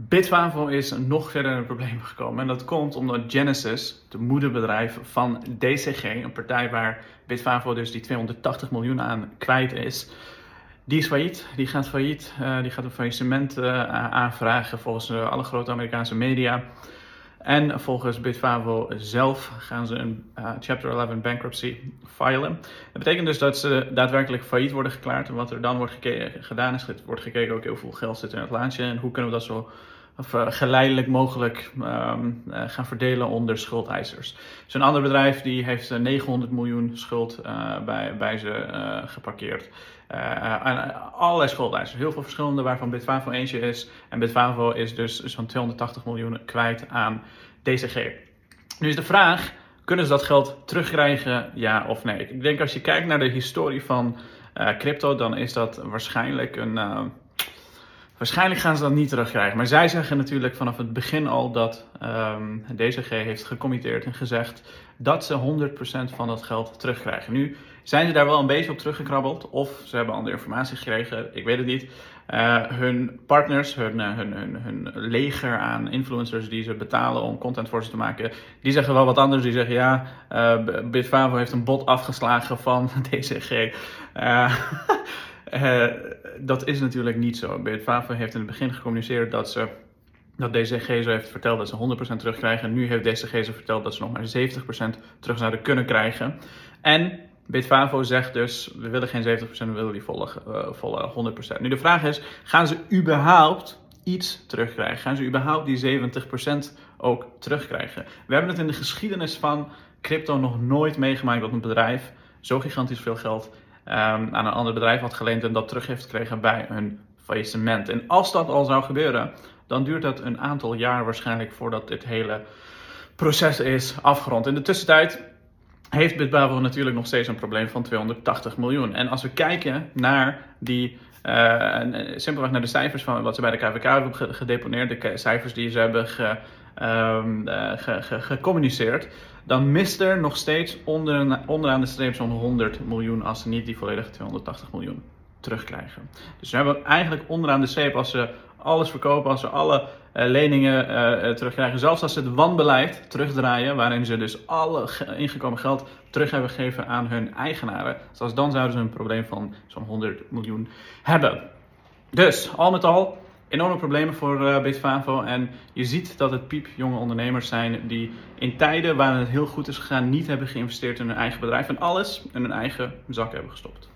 Bitfavo is nog verder in een probleem gekomen. En dat komt omdat Genesis, de moederbedrijf van DCG, een partij waar Bitfavo dus die 280 miljoen aan kwijt is, die is failliet. Die gaat failliet. Uh, die gaat een faillissement uh, aanvragen volgens alle grote Amerikaanse media. En volgens Bitfavo zelf gaan ze een uh, Chapter 11 bankruptcy filen. Dat betekent dus dat ze daadwerkelijk failliet worden geklaard. En wat er dan wordt gedaan is, wordt gekeken ook heel veel geld zit in het laantje. En hoe kunnen we dat zo of, uh, geleidelijk mogelijk um, uh, gaan verdelen onder schuldeisers. Dus een ander bedrijf die heeft 900 miljoen schuld bij, bij ze geparkeerd. en allerlei schuldeisers, heel veel verschillende waarvan Bitfavo eentje is. En Bitfavo is dus zo'n 280 miljoen kwijt aan DCG. Nu is de vraag, kunnen ze dat geld terugkrijgen, ja of nee? Ik denk als je kijkt naar de historie van crypto, dan is dat waarschijnlijk een Waarschijnlijk gaan ze dat niet terugkrijgen. Maar zij zeggen natuurlijk vanaf het begin al dat um, ehm, DCG heeft gecommitteerd en gezegd dat ze 100% van dat geld terugkrijgen. Nu zijn ze daar wel een beetje op teruggekrabbeld of ze hebben andere informatie gekregen, ik weet het niet. Uh, hun partners, hun, uh, hun, hun, hun, leger aan influencers die ze betalen om content voor ze te maken, die zeggen wel wat anders. Die zeggen ja, uh, Bitfavo heeft een bot afgeslagen van DCG. Uh, dat is natuurlijk niet zo. Beert heeft in het begin gecommuniceerd dat ze dat DCG zo heeft verteld dat ze 100% terugkrijgen. Nu heeft DCG zo verteld dat ze nog maar 70% terug zouden kunnen krijgen. En Bitfavo zegt dus, we willen geen 70%, we willen die volle, uh, volle 100%. Nu de vraag is, gaan ze überhaupt iets terugkrijgen? Gaan ze überhaupt die 70% ook terugkrijgen? We hebben het in de geschiedenis van crypto nog nooit meegemaakt dat een bedrijf zo gigantisch veel geld aan een ander bedrijf had geleend en dat terug heeft gekregen bij hun faillissement. En als dat al zou gebeuren, dan duurt dat een aantal jaar waarschijnlijk voordat dit hele proces is afgerond. In de tussentijd heeft Bitbavo natuurlijk nog steeds een probleem van 280 miljoen. En als we kijken naar die uh, simpelweg naar de cijfers van wat ze bij de KVK hebben gedeponeerd, de cijfers die ze hebben ge, um, uh, ge, ge, gecommuniceerd, dan mist er nog steeds onder, onderaan de streep zo'n 100 miljoen als ze niet die volledige 280 miljoen terugkrijgen. Dus we hebben eigenlijk onderaan de streep als ze alles verkopen, als ze alle uh, leningen uh, terugkrijgen, zelfs als ze het wanbeleid terugdraaien, waarin ze dus alle ingekomen geld terug hebben gegeven aan hun eigenaren, zelfs dan zouden ze een probleem van zo'n 100 miljoen hebben. Dus al met al enorme problemen voor uh, Bitfavo. En je ziet dat het piepjonge ondernemers zijn die in tijden waar het heel goed is gegaan niet hebben geïnvesteerd in hun eigen bedrijf en alles in hun eigen zak hebben gestopt.